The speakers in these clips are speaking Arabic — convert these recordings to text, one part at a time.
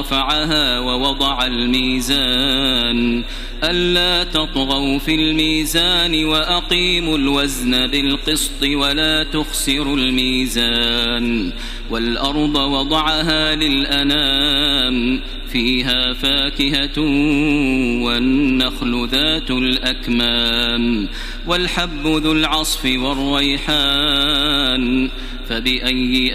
رفعها ووضع الميزان. ألا تطغوا في الميزان وأقيموا الوزن بالقسط ولا تخسروا الميزان. والأرض وضعها للأنام فيها فاكهة والنخل ذات الأكمام. والحب ذو العصف والريحان فبأي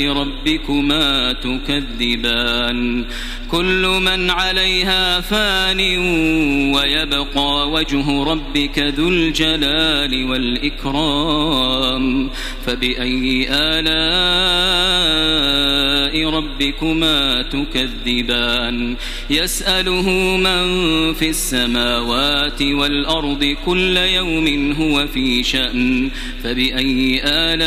ربكما تكذبان. كل من عليها فان ويبقى وجه ربك ذو الجلال والإكرام. فبأي آلاء ربكما تكذبان؟ يسأله من في السماوات والأرض كل يوم هو في شأن. فبأي آلاء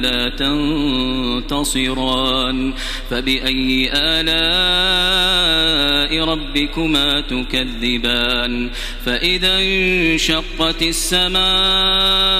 فلا تنتصران فبأي آلاء ربكما تكذبان فإذا انشقت السماء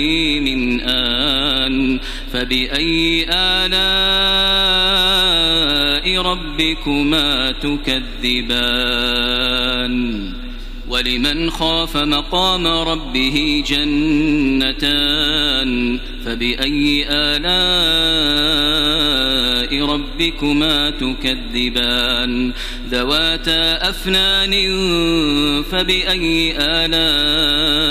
آن. فبأي آلاء ربكما تكذبان؟ ولمن خاف مقام ربه جنتان؟ فبأي آلاء ربكما تكذبان؟ ذواتا أفنان فبأي آلاء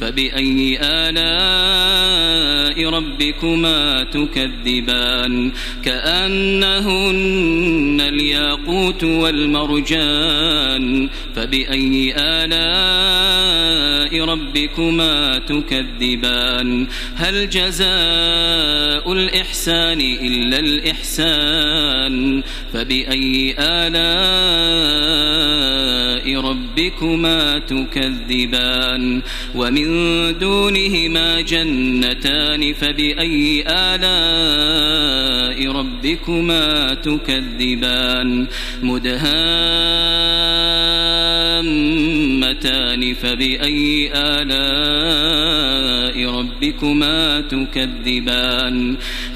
فبأي آلاء ربكما تكذبان كأنهن الياقوت والمرجان فبأي آلاء ربكما تكذبان هل جزاء الإحسان إلا الإحسان فبأي آلاء ربكما تكذبان ومن دونهما جنتان فبأي آلاء ربكما تكذبان مدهامتان فبأي آلاء ربكما تكذبان